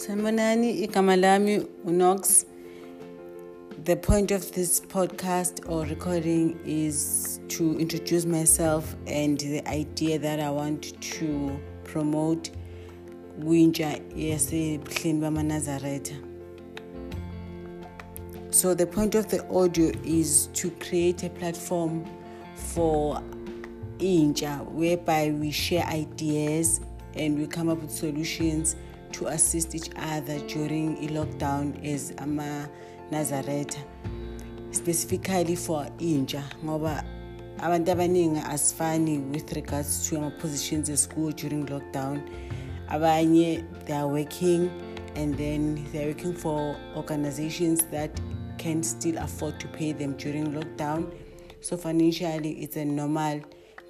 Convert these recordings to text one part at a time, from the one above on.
Sanibonani, igama lami uNox. The point of this podcast or recording is to introduce myself and the idea that I want to promote kwintsha yasebuhleni bamaNazaretha. So the point of the audio is to create a platform for intsha whereby we share ideas and we come up with solutions to assist each other during i-lockdown as ama-nazaretha specifically for intsha ngoba abantu abaningi asifani with regards to ama-positions eschool during lockdown. Abanye they are working and then they're working for organizations that can still afford to pay them during lockdown. So financially it's a normal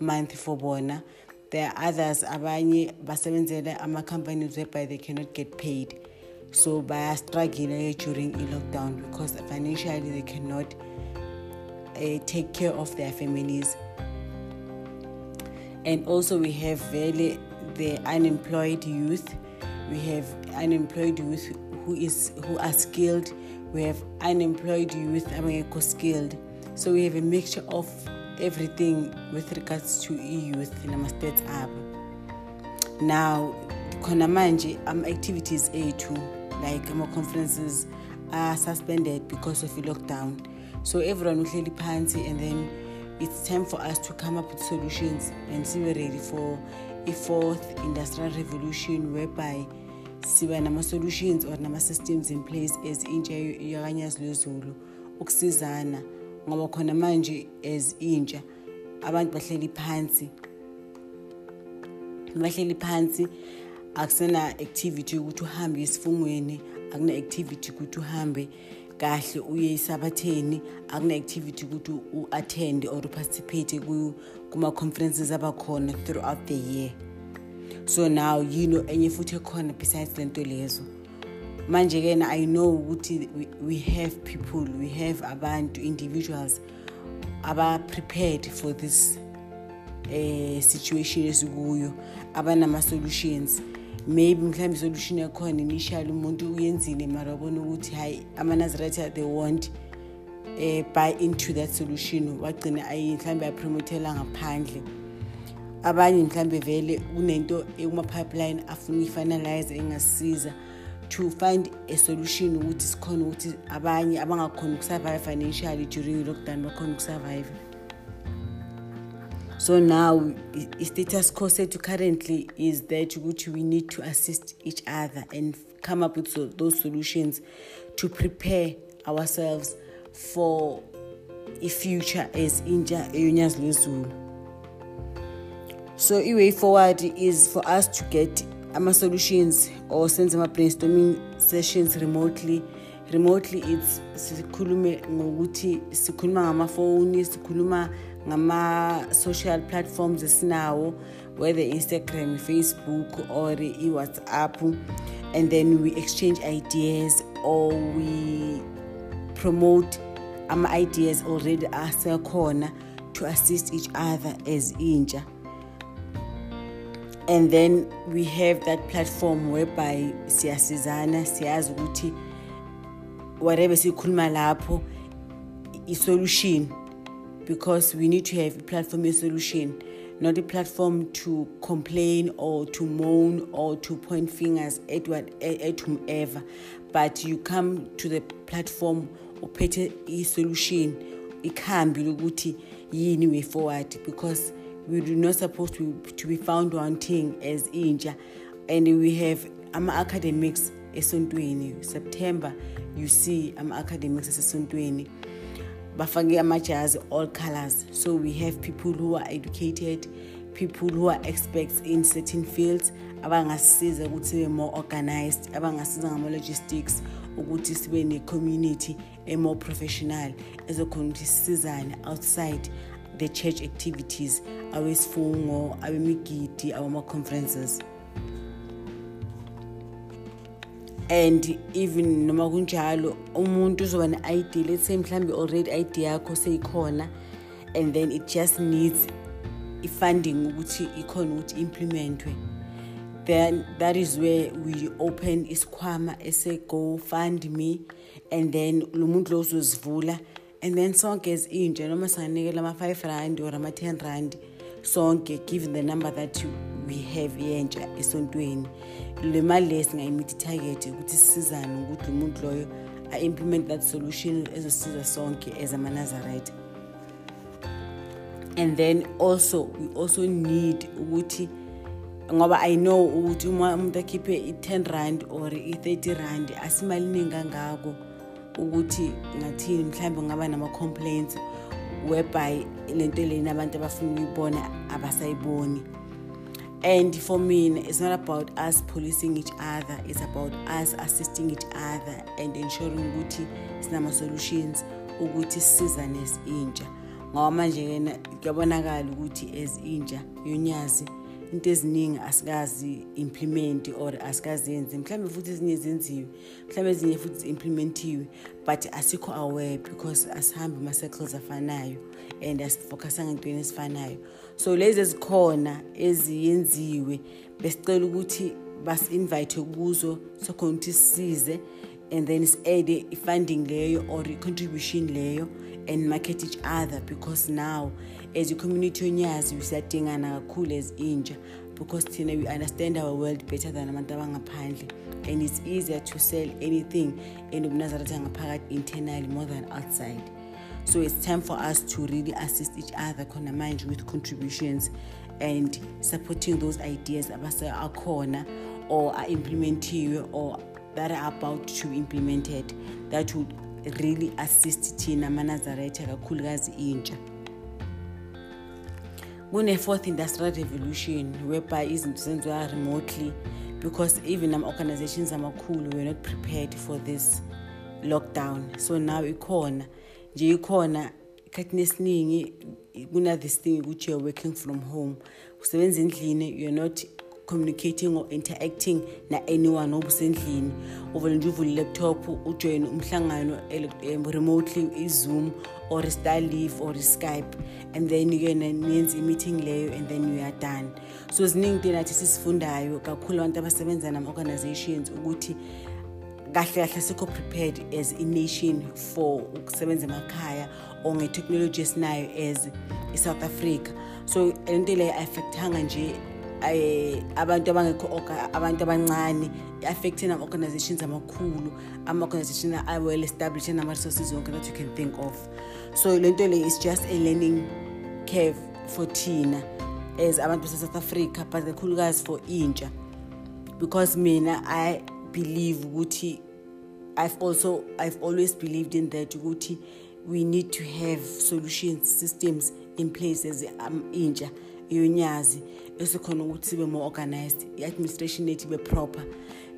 month for bona. There are others abanye basebenzela ama-companies whereby they cannot get paid. So bayastruggle during i-lockdown because financially they cannot uh, take care of their families. And also we have really the unemployed youth. We have unemployed youth who is who are skilled. We have unemployed youth abangekho skilled. So we have a mixture of everything with regards to i-youth nama-stats abo now khona manje ama-activities ethu like ama-conferences are suspended because of i-lockdown. So everyone uhleli phansi and then it's time for us to come up with solutions and sibe ready for i-fourth industrial revolution whereby siba nama-solutions or nama-systems in place as intsha yakanyazi lwezulu ukusizana. Ngoba khona manje as intsha abantu bahleli phansi. Bahleli phansi akusena activity ukuthi uhambe esifungweni akuna activity ukuthi uhambe kahle uye isabatheni akuna activity ukuthi u-attend or uparticipate kuma-conferences abakhona throughout the year. So now yino enye futhi ekhona besides lento lezo? Manje-ke na i know ukuthi we, we have people we have abantu individuals aba-prepared for this eh situation esikuyo abanama-solutions. Maybe mhlawumbe isolution yakhona initially umuntu uyenzile mara wabona ukuthi hayi ama-nazareta they won't eh, buy into that solution wagcina mhlawumbe apromothela ngaphandle. Abanye mhlawumbe vele kunento kuma-pipeline afuna uyifinalize engasisiza to find a solution ukuthi sikhona ukuthi abanye abangakhona ukusurvive financially during i-lockdown bakhona ukusurvive. So now i-status quo sethu currently is that ukuthi we need to assist each other and come up with so, those solutions to prepare ourselves for i-future as eyonyazi lwezulu so i-way forward is for us to get ama-solutions or senze ama-brainstorming sessions remotely. Remotely it's sikhulume ngokuthi sikhuluma ngamafoni sikhuluma ngama-social platforms esinawo whether instagram facebook or i-whatsapp. And then we exchange ideas or we promote ama-ideas already asekhona to assist each other as intsha. And then we have that platform whereby siyasizana siyazi ukuthi whatever sikhuluma lapho i-solution because we need to have a platform ye-solution not a platform to complain or to moan or to point fingers at, what, at, at whomever. But you come to the platform uphethe i-solution ikhambi lokuthi yini way forward because we do not supposed to, to be found wanting as intsha and we have ama-academics esontweni. September you see ama-academics asesontweni bafake amajazi all colors. So we have people who are educated people who are experts in certain fields abangasisiza ukuthi sibe more organized abangasiza ngama-logistics ukuthi sibe ne-community e-more professional. Ezokhona ukuthi sisizane outside the church activities awesifungo awemigidi awama-conferences and even noma kunjalo umuntu uzoba ne-idea let's say mhlawumbe already idea yakho seyikhona and then it just needs i-funding ukuthi ikhona ukuthi implementwe. Then that is where we open isikhwama ese-go fund me and then lo muntu lo uzozivula and then sonke as intsha noma singanikela ama-five rand or ama-ten rand sonke given the number that we have yentsha esontweni. Le mali le singayimithi itarget ukuthi sisizane ukuthi lo muntu loyo a-implement that solution ezosiza sonke as ama-nazarite and then also we also need ukuthi ngoba i know ukuthi uma umuntu akhiphe i-10 rand or i-30 rand asimaliningi kangako. Ukuthi ngathini mhlawumbe ngaba nama-complaints whereby lento leni abantu abafuna ukuyibona abasayiboni. And for me it's not about us policing each other it's about us assisting each other and ensuring ukuthi sinama-solutions ukuthi sisizane as intsha ngoba manje-kena kuyabonakala ukuthi as intsha yonyazi into eziningi asikazi implement or asikazenzi. Mhlawumbe futhi ezinye zenziwe mhlawumbe ezinye futhi zi-implementiwe but asikho aware because asihambi ama-circles afanayo and asifocusanga entweni ezifanayo. So lezi ezikhona eziyenziwe besicela ukuthi basi-invite kuzo sokhona ukuthi sisize and then si-add i-funding leyo or i-contribution leyo and market each other because now as i-community yonyazi siyadingana kakhulu as intsha because thina we understand our world better than abantu abangaphandle. And it's easier to sell anything enobunazareth angaphakathi internally more than outside. So it's time for us to really assist each other khona manje with contributions and supporting those ideas akhona or are-implementiwe or that are about to be implemented that would really assist thina amanazaretha kakhulukazi intsha kune-fourth industrial revolution whereby izinto zenziwa remotely because even ama-organizations amakhulu were not prepared for this lockdown. So now ikhona nje ikhona ikhathini esiningi kuna-this thing ukuthi you're working from home. Usebenza endlini you're not communicating or interacting na-anyone oba usendlini uvele nje uvule i-laptop ujoyine umhlangano remotely i-zoom or i-starleaf or i-skype. And then ke niyenze i-meeting leyo and then you are done. So ziningi into nathi sisifundayo kakhulu abantu abasebenza nama-organizations ukuthi kahle kahle sikho prepared as i-nation for ukusebenza emakhaya or nge-technology esinayo as i-south africa. So lento leyo affectanga nje eh abantu abangekho abantu abancane affecting nama organizations amakhulu ama organizations are well established and ama resources zonke that you can think of. So lento le is just a learning curve for thina as abantu base South Africa but kakhulukazi for intsha. Because mina i believe ukuthi i've also i've always believed in that ukuthi we need to have solutions systems in place as um, intsha. Yonyazi esikhona ukuthi sibe more organized i-administration yethu ibe proper.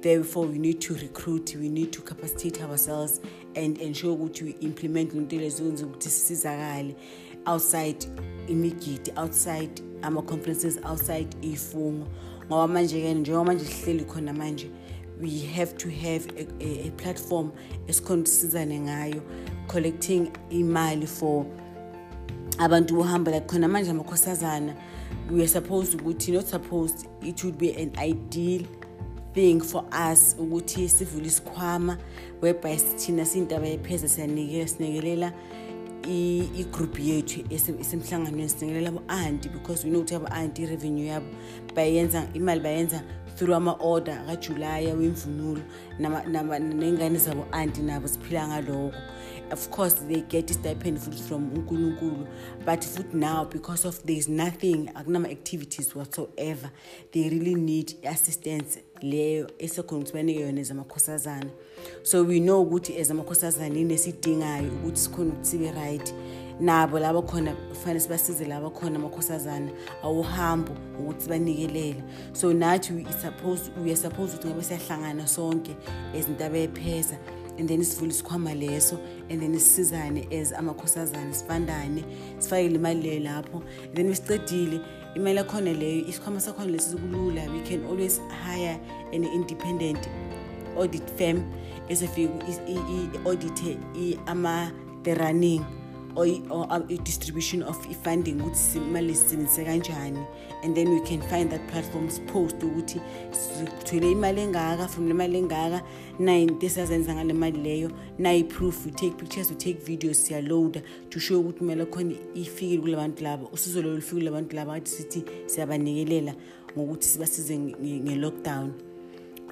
Therefore we need to recruit we need to capacitate ourselves and ensure ukuthi we implement lento lezokwenza ukuthi sisizakale outside imigidi outside ama-conferences outside iy'fungo ngoba manje-ke njengoba manje sihleli khona manje we have to have a, a, a platform esikhona ukuthi sizane ngayo collecting imali for abantu bohamba like khona manje amakhosazana we are supposed ukuthi not supposed it would be an ideal thing for us ukuthi sivule isikhwama whereby thina siyintaba yepheza siyanikela sinekelela igroup yethu esemhlanganweni sinekelela abo-anti because we know ukuthi abo-anti i-revenue yabo bayenza imali bayenza through ama-order kajulaya wemvunulo ney'ngane zabo-anti nabo siphila ngalokho. Of course they get i-stipend futhi from unkulunkulu but futhi now because of there is nothing akunama-activities whatsoever. They really need assistance leyo esekhona ukuthi banike yona ezamakhosazana. So we know ukuthi ezamakhosazana yini esidingayo ukuthi sikhona ukuthi sibe right. Nabo laba khona kufanele sibasize laba khona amakhosazana awuhambo ukuthi sibanikelele so nathi are supposed ukuthi ngabe siyahlangana sonke ezintaba epheza and then sivule isikhwama leso and then sisizane as amakhosazane sifandane sifakele imali leyo lapho. And then besicedile imali yakhona leyo isikhwama sakhona lesi sikulula we can always hire an independent audit firm esefika i-audite ama-the running. I-distribution of i-funding ukuthi imali sisebenzise kanjani. And then we can find that platforms post ukuthi sithole imali engaka from le mali engaka nayi into esiyazenza ngale mali leyo nayi proof we take pictures we take videos siyaloada to show ukuthi imali khona ifikile kule bantu laba. Usizo lolo lufikile kule bantu laba kathi sithi siyabanikelela ngokuthi sibasize nge-lockdown.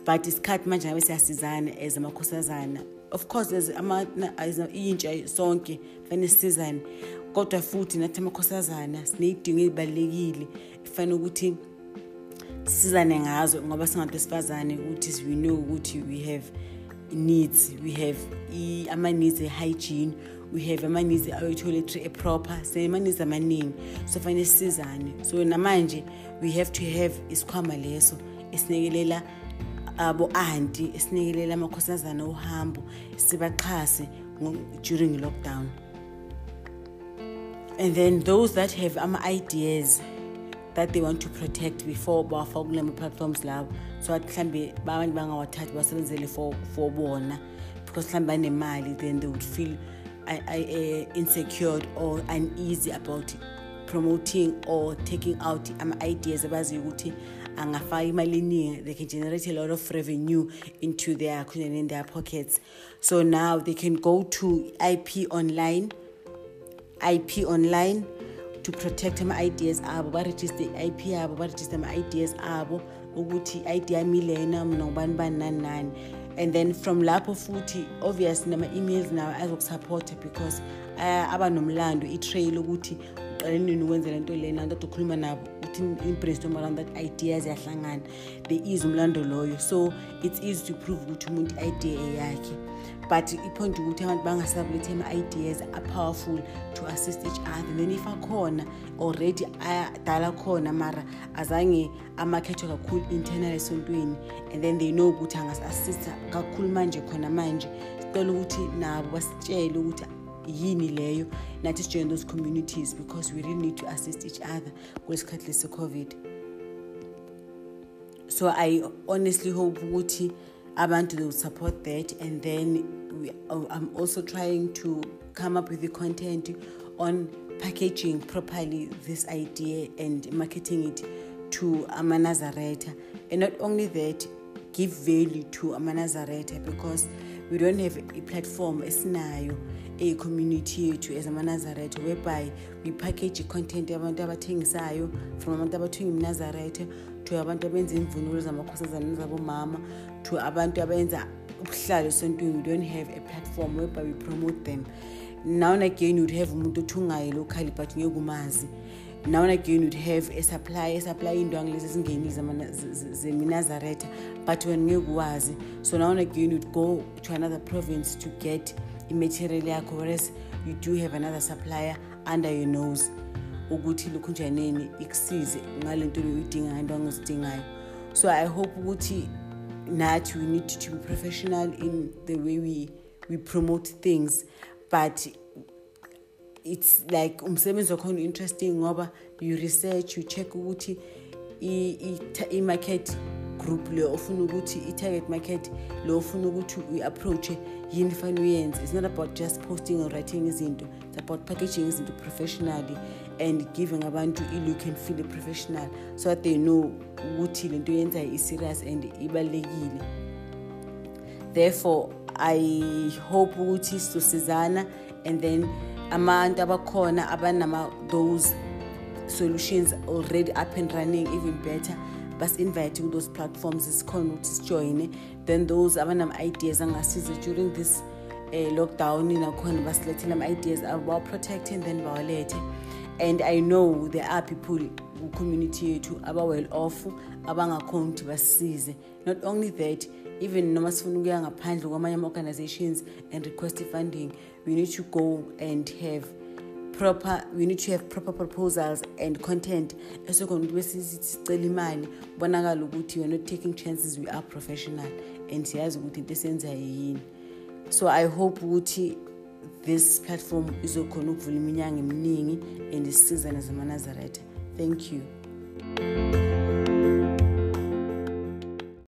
But isikhathi manje ngabe siyasizana as amakhosazana. Of course as intsha sonke fanele sisizane kodwa futhi nathi amakhosazana siney'dingo ey'balulekile kufanele ukuthi sizane ngazo ngoba singabantu besifazane ukuthi we know ukuthi we have needs we have ama-needs e-hygiene we have ama-needs awe-toiletry eproper sinama-needs amaningi. So fanele sisizane so namanje we have to have isikhwama leso esinekelela abo anti esinikelela amakhosazana ohambo sibaxhase during lockdown. And then those that have ama-ideas that they want to protect before bawafaka kule ma-platforms lawo so athi mhlawumbe abantu bangawathathi basebenzele for, for bona because mhlawumbe banemali then they would feel uh, uh, insecure or uneasy about promoting or taking out ama-ideas abaziyo ukuthi angafaka imali eningi they can generate a lot of revenue into their in their pockets. So now they can go to ip online ip online to protect ama-ideas abo baregister i-ip yabo baregister ama-ideas abo ukuthi i-id yami lena mina ngubani bani nani nani. And then from lapho futhi obvious nama-emails nawo azokusupporta because uh, aba nomlando i-trail ukuthi uqale nini ukwenza le nto lena nto ukhuluma nabo. Uthi i-brainstorm around that idea ziyahlangana. There is umlando loyo. So it's easy to prove ukuthi umuntu i-idea eyakhe but ipoint ukuthi abantu bangasabulethe ama-ideas are-powerful to assist each other. Then if akhona already adala khona mara azange amakhethwe kakhulu internal esontweni and then they know ukuthi angasi-assista kakhulu manje khona manje. Sicela ukuthi nabo basitshele ukuthi yini leyo nathi sijoin those communities because we really need to assist each other kwesikhathi lesi covid. So i honestly hope ukuthi abantu they will support that and then we, i'm also trying to come up with the content on packaging properly this idea and marketing it to amanazareta. And not only that give value to amanazareta because we don't have a platform esinayo eyicommunity yethu as amanazaretha whereby we package i-content yabantu abathengisayo from abantu abathenga imnazaretha to abantu abenza imvunulo zamakhosazana zabomama to abantu abenza ubuhlalo esontweni. We don't have a platform whereby we promote them. Now and again you'd have umuntu othungayo locally but ngeke umazi now and again you'd have a supply esupply indwangu lezi ezingenile zeminazaretha but wena ngeke uwazi so now and again you'd go to another province to get i-material yakho whereas you do have another supplier under your nose ukuthi lokhu njaneni ikusize ngale nto uyidinga ngento angizidingayo so i hope ukuthi nathi we need to be professional in the way we, we promote things but it's like umsebenzi wakhona interesting ngoba you research you check ukuthi i-market group le ofuna ukuthi i-target market le ofuna ukuthi uyi-approache yini fanele uyenze. It's not about just posting or writing izinto it's about packaging izinto professionally and giving abantu i-look and feel professional so that they know ukuthi le nto yenzayo i-serious and ibalulekile. Therefore i hope ukuthi sizosizana and then abantu abakhona abanama those solutions already up and running even better. Basi-invite ku-those platforms esikhona ukuthi sijoyine then those abanama-ideas angasiza during this uh, lockdown nakhona basilethele ama-ideas abo bawa-protect and then bawalethe. And i know there are people ku-community yethu aba-well off abangakhona ukuthi basisize. Not only that even noma sifuna ukuya ngaphandle kwamanye ama-organizations and request funding we need to go and have proper we need to have proper proposals and content. Esekhona ukuthi besithi sicela imali kubonakala ukuthi we're not taking chances we are professional. And siyazi ukuthi into esenzayo yini. So i hope ukuthi this platform izokhona ukuvula iminyanga eminingi and isisiza nezamanazaretha thank you.